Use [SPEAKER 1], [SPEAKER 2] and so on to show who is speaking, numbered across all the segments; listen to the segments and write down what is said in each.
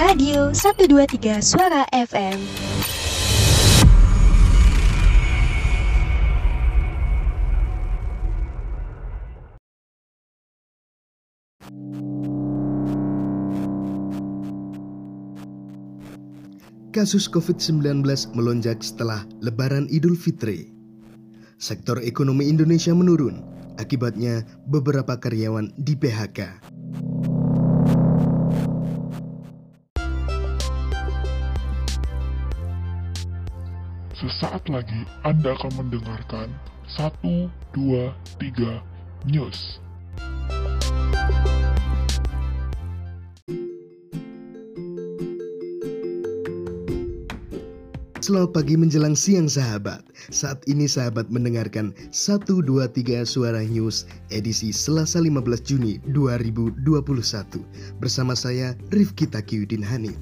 [SPEAKER 1] Radio 123 Suara FM.
[SPEAKER 2] Kasus COVID-19 melonjak setelah Lebaran Idul Fitri. Sektor ekonomi Indonesia menurun, akibatnya beberapa karyawan di PHK.
[SPEAKER 3] Sesaat lagi Anda akan mendengarkan 1, 2, 3 News.
[SPEAKER 2] Selamat pagi menjelang siang sahabat. Saat ini sahabat mendengarkan 123 Suara News edisi Selasa 15 Juni 2021 bersama saya Rifki Takiuddin Hani.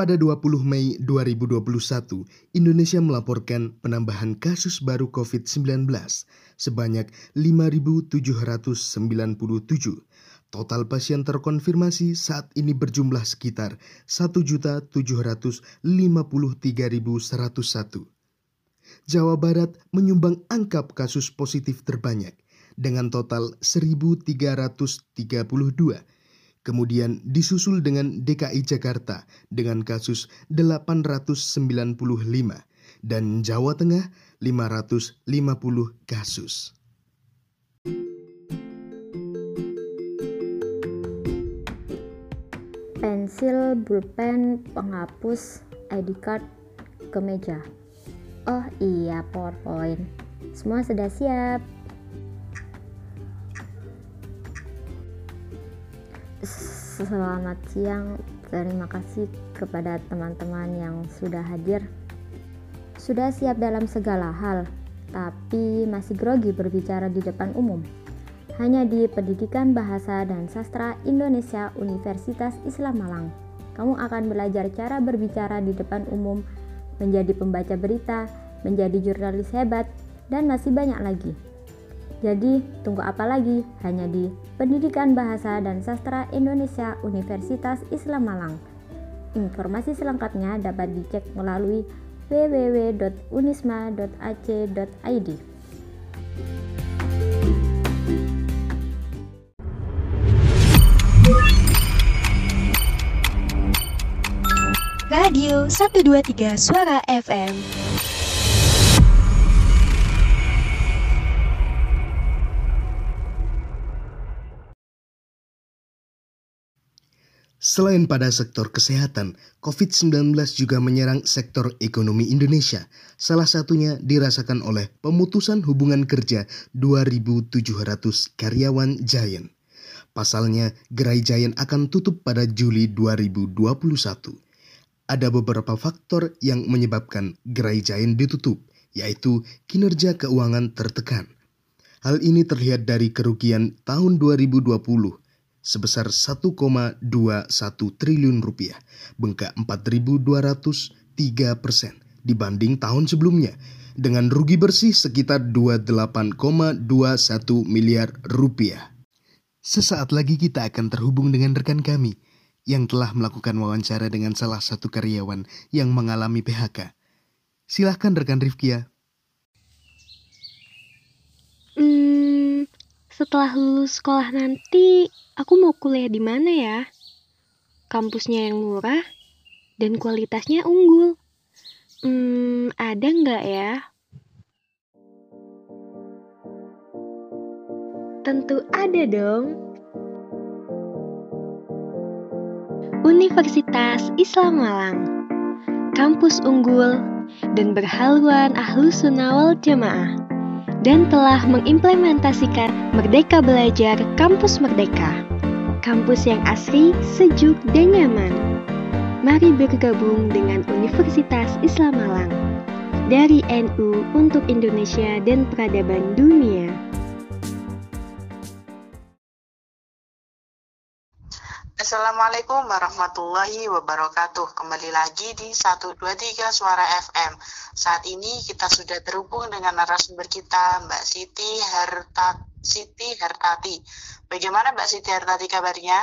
[SPEAKER 2] Pada 20 Mei 2021, Indonesia melaporkan penambahan kasus baru COVID-19 sebanyak 5.797 Total pasien terkonfirmasi saat ini berjumlah sekitar 1.753.101. Jawa Barat menyumbang angka kasus positif terbanyak dengan total 1.332. Kemudian disusul dengan DKI Jakarta dengan kasus 895 dan Jawa Tengah 550 kasus.
[SPEAKER 4] pensil, pulpen, penghapus, ID card, ke meja. Oh iya, PowerPoint. Semua sudah siap. Selamat siang. Terima kasih kepada teman-teman yang sudah hadir. Sudah siap dalam segala hal, tapi masih grogi berbicara di depan umum hanya di Pendidikan Bahasa dan Sastra Indonesia Universitas Islam Malang. Kamu akan belajar cara berbicara di depan umum, menjadi pembaca berita, menjadi jurnalis hebat, dan masih banyak lagi. Jadi, tunggu apa lagi? Hanya di Pendidikan Bahasa dan Sastra Indonesia Universitas Islam Malang. Informasi selengkapnya dapat dicek melalui www.unisma.ac.id.
[SPEAKER 1] Radio 123 Suara FM.
[SPEAKER 2] Selain pada sektor kesehatan, COVID-19 juga menyerang sektor ekonomi Indonesia. Salah satunya dirasakan oleh pemutusan hubungan kerja 2.700 karyawan Giant. Pasalnya, gerai Giant akan tutup pada Juli 2021 ada beberapa faktor yang menyebabkan gerai Giant ditutup, yaitu kinerja keuangan tertekan. Hal ini terlihat dari kerugian tahun 2020 sebesar 1,21 triliun rupiah, bengkak 4.203 persen dibanding tahun sebelumnya, dengan rugi bersih sekitar 28,21 miliar rupiah. Sesaat lagi kita akan terhubung dengan rekan kami, yang telah melakukan wawancara dengan salah satu karyawan yang mengalami PHK. Silahkan rekan Rifkia.
[SPEAKER 5] Hmm, setelah lulus sekolah nanti, aku mau kuliah di mana ya? Kampusnya yang murah dan kualitasnya unggul. Hmm, ada nggak ya? Tentu ada dong. Universitas Islam Malang, kampus unggul dan berhaluan ahlus sunnah jamaah, dan telah mengimplementasikan Merdeka Belajar Kampus Merdeka, kampus yang asri, sejuk, dan nyaman. Mari bergabung dengan Universitas Islam Malang dari NU untuk Indonesia dan peradaban dunia.
[SPEAKER 6] Assalamualaikum warahmatullahi wabarakatuh Kembali lagi di 123 Suara FM Saat ini kita sudah terhubung dengan narasumber kita Mbak Siti Harta Siti Hartati Bagaimana Mbak Siti Hartati kabarnya?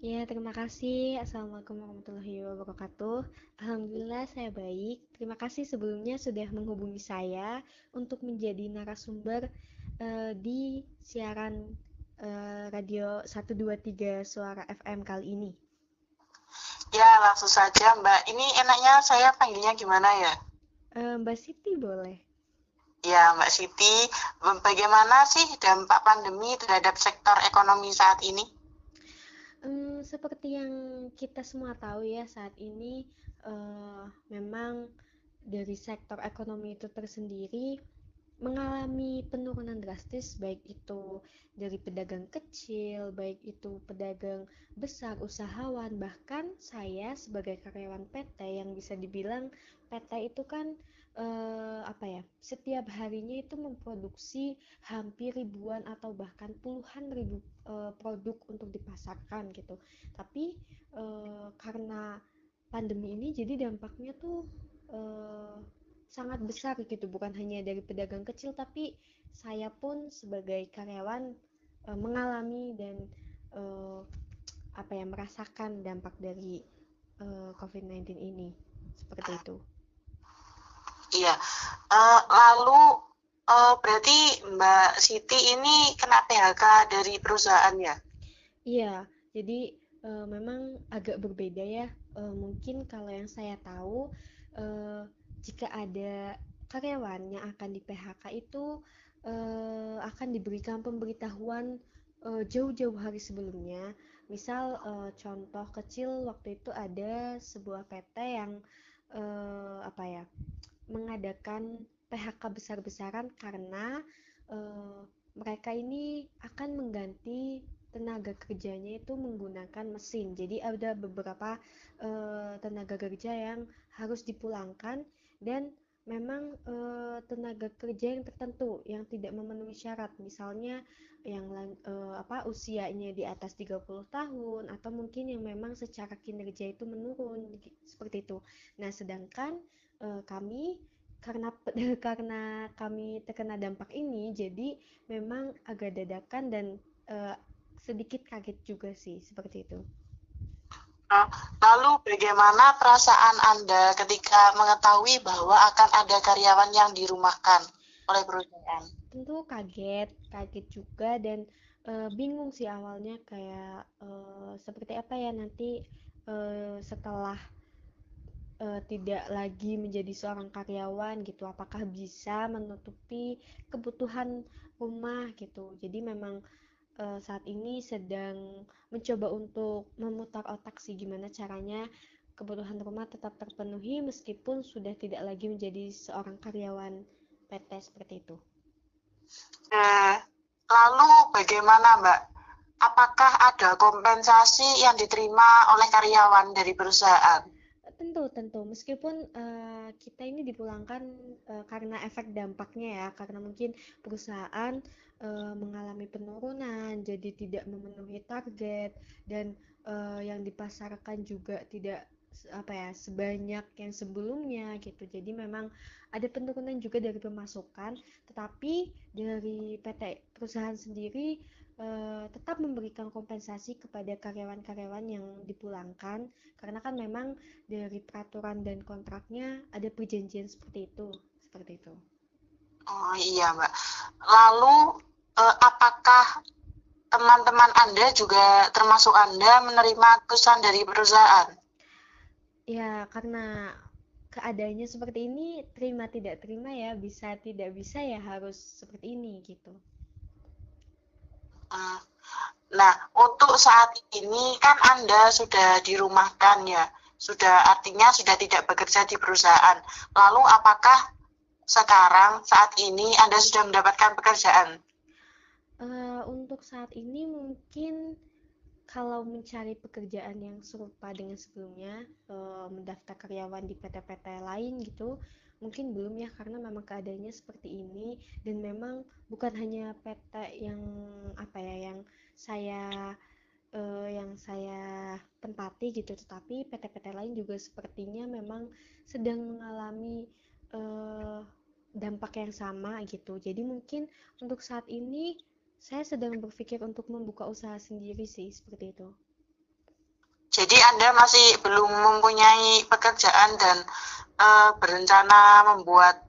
[SPEAKER 5] Ya, terima kasih. Assalamualaikum warahmatullahi wabarakatuh. Alhamdulillah saya baik. Terima kasih sebelumnya sudah menghubungi saya untuk menjadi narasumber uh, di siaran uh, radio 123 Suara FM kali ini.
[SPEAKER 6] Ya, langsung saja Mbak. Ini enaknya saya panggilnya gimana ya?
[SPEAKER 5] Uh, Mbak Siti boleh.
[SPEAKER 6] Ya, Mbak Siti, bagaimana sih dampak pandemi terhadap sektor ekonomi saat ini?
[SPEAKER 5] Um, seperti yang kita semua tahu ya saat ini uh, memang dari sektor ekonomi itu tersendiri mengalami penurunan drastis baik itu dari pedagang kecil, baik itu pedagang besar, usahawan, bahkan saya sebagai karyawan PT yang bisa dibilang PT itu kan eh, apa ya setiap harinya itu memproduksi hampir ribuan atau bahkan puluhan ribu eh, produk untuk dipasarkan gitu. Tapi eh, karena pandemi ini jadi dampaknya tuh eh, sangat besar gitu bukan hanya dari pedagang kecil tapi saya pun sebagai karyawan eh, mengalami dan eh, apa ya merasakan dampak dari uh, eh, COVID-19 ini seperti itu.
[SPEAKER 6] Iya. Uh, lalu uh, berarti Mbak Siti ini kena PHK dari perusahaan ya?
[SPEAKER 5] Iya. Jadi uh, memang agak berbeda ya. Uh, mungkin kalau yang saya tahu uh, jika ada karyawan yang akan di PHK itu uh, akan diberikan pemberitahuan jauh-jauh hari sebelumnya. Misal uh, contoh kecil waktu itu ada sebuah PT yang apa ya mengadakan PHK besar-besaran karena mereka ini akan mengganti tenaga kerjanya itu menggunakan mesin. Jadi ada beberapa uh, tenaga kerja yang harus dipulangkan dan memang uh, tenaga kerja yang tertentu yang tidak memenuhi syarat. Misalnya yang uh, apa usianya di atas 30 tahun atau mungkin yang memang secara kinerja itu menurun seperti itu. Nah, sedangkan uh, kami karena karena kami terkena dampak ini jadi memang agak dadakan dan uh, sedikit kaget juga sih seperti itu.
[SPEAKER 6] Lalu bagaimana perasaan Anda ketika mengetahui bahwa akan ada karyawan yang dirumahkan? Oleh perusahaan?
[SPEAKER 5] Tentu kaget, kaget juga dan uh, bingung sih awalnya kayak uh, seperti apa ya nanti uh, setelah tidak lagi menjadi seorang karyawan gitu. Apakah bisa menutupi kebutuhan rumah gitu. Jadi memang uh, saat ini sedang mencoba untuk memutar otak sih gimana caranya kebutuhan rumah tetap terpenuhi meskipun sudah tidak lagi menjadi seorang karyawan PT seperti itu.
[SPEAKER 6] Nah, lalu bagaimana Mbak? Apakah ada kompensasi yang diterima oleh karyawan dari perusahaan?
[SPEAKER 5] Tentu, tentu. Meskipun uh, kita ini dipulangkan uh, karena efek dampaknya ya, karena mungkin perusahaan uh, mengalami penurunan, jadi tidak memenuhi target dan uh, yang dipasarkan juga tidak apa ya sebanyak yang sebelumnya gitu. Jadi memang ada penurunan juga dari pemasukan, tetapi dari PT perusahaan sendiri uh, tetap memberikan kompensasi kepada karyawan-karyawan yang dipulangkan karena kan memang dari peraturan dan kontraknya ada perjanjian seperti itu seperti itu.
[SPEAKER 6] Oh iya mbak. Lalu uh, apakah teman-teman anda juga termasuk anda menerima kesan dari perusahaan?
[SPEAKER 5] Ya karena keadaannya seperti ini terima tidak terima ya bisa tidak bisa ya harus seperti ini gitu.
[SPEAKER 6] Nah, untuk saat ini kan Anda sudah dirumahkan ya, sudah artinya sudah tidak bekerja di perusahaan. Lalu apakah sekarang saat ini Anda sudah mendapatkan pekerjaan?
[SPEAKER 5] Uh, untuk saat ini mungkin kalau mencari pekerjaan yang serupa dengan sebelumnya, uh, mendaftar karyawan di PT-PT lain gitu, mungkin belum ya karena memang keadaannya seperti ini. Dan memang bukan hanya PT yang apa ya yang saya uh, yang saya tempati gitu tetapi PT-PT lain juga sepertinya memang sedang mengalami uh, dampak yang sama gitu. Jadi mungkin untuk saat ini saya sedang berpikir untuk membuka usaha sendiri sih seperti itu
[SPEAKER 6] Jadi Anda masih belum mempunyai pekerjaan dan uh, berencana membuat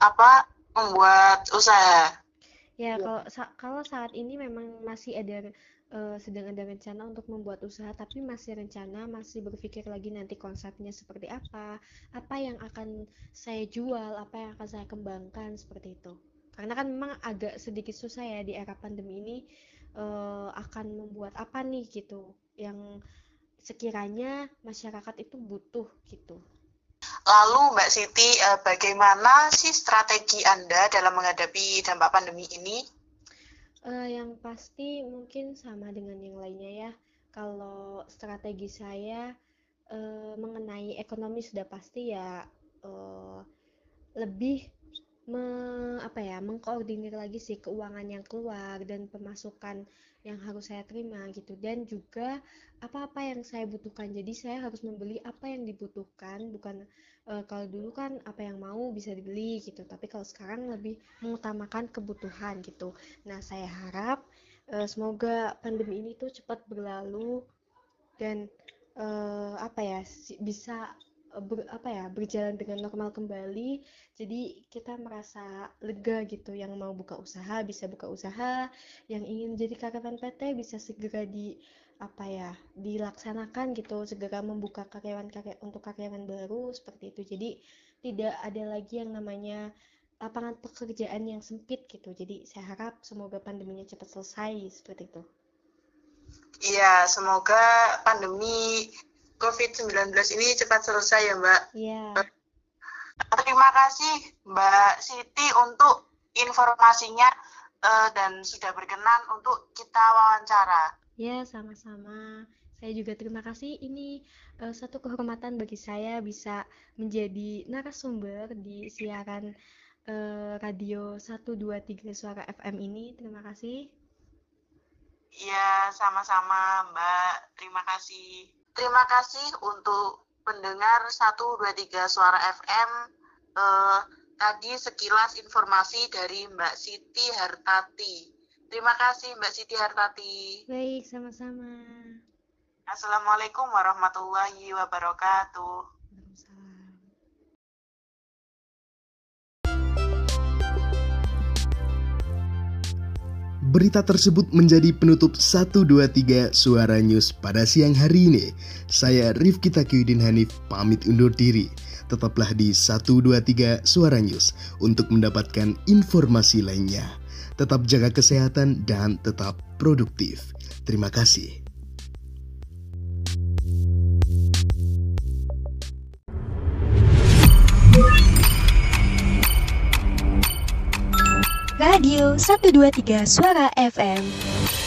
[SPEAKER 6] apa? Membuat usaha.
[SPEAKER 5] Ya, kalau kalau saat ini memang masih ada uh, sedang ada rencana untuk membuat usaha, tapi masih rencana, masih berpikir lagi nanti konsepnya seperti apa, apa yang akan saya jual, apa yang akan saya kembangkan seperti itu. Karena kan memang agak sedikit susah ya di era pandemi ini uh, akan membuat apa nih gitu yang sekiranya masyarakat itu butuh gitu.
[SPEAKER 6] Lalu Mbak Siti, eh, bagaimana sih strategi Anda dalam menghadapi dampak pandemi ini?
[SPEAKER 5] Uh, yang pasti mungkin sama dengan yang lainnya ya. Kalau strategi saya uh, mengenai ekonomi sudah pasti ya uh, lebih me, apa ya mengkoordinir lagi sih keuangan yang keluar dan pemasukan yang harus saya terima gitu. Dan juga apa-apa yang saya butuhkan. Jadi saya harus membeli apa yang dibutuhkan. Bukan e, kalau dulu kan apa yang mau bisa dibeli gitu. Tapi kalau sekarang lebih mengutamakan kebutuhan gitu. Nah saya harap e, semoga pandemi ini tuh cepat berlalu dan e, apa ya bisa ber, apa ya berjalan dengan normal kembali. Jadi kita merasa lega gitu yang mau buka usaha bisa buka usaha yang ingin jadi karyawan PT bisa segera di apa ya dilaksanakan gitu segera membuka karyawan karya untuk karyawan baru seperti itu. Jadi tidak ada lagi yang namanya lapangan pekerjaan yang sempit gitu. Jadi saya harap semoga pandeminya cepat selesai seperti itu.
[SPEAKER 6] Iya, semoga pandemi COVID-19 ini cepat selesai ya Mbak.
[SPEAKER 5] Iya.
[SPEAKER 6] Terima kasih Mbak Siti untuk informasinya uh, dan sudah berkenan untuk kita wawancara.
[SPEAKER 5] Ya, sama-sama. Saya juga terima kasih. Ini uh, satu kehormatan bagi saya bisa menjadi narasumber di siaran uh, radio 123 Suara FM ini. Terima kasih.
[SPEAKER 6] Iya, sama-sama Mbak. Terima kasih. Terima kasih untuk pendengar 123 Suara FM. Eh, tadi sekilas informasi dari Mbak Siti Hartati. Terima kasih Mbak Siti Hartati.
[SPEAKER 5] Baik, sama-sama.
[SPEAKER 6] Assalamualaikum warahmatullahi wabarakatuh.
[SPEAKER 2] Berita tersebut menjadi penutup 123 Suara News pada siang hari ini. Saya Rifki Takyudin Hanif pamit undur diri. Tetaplah di 123 Suara News untuk mendapatkan informasi lainnya. Tetap jaga kesehatan dan tetap produktif. Terima kasih.
[SPEAKER 1] Radio 123 Suara FM.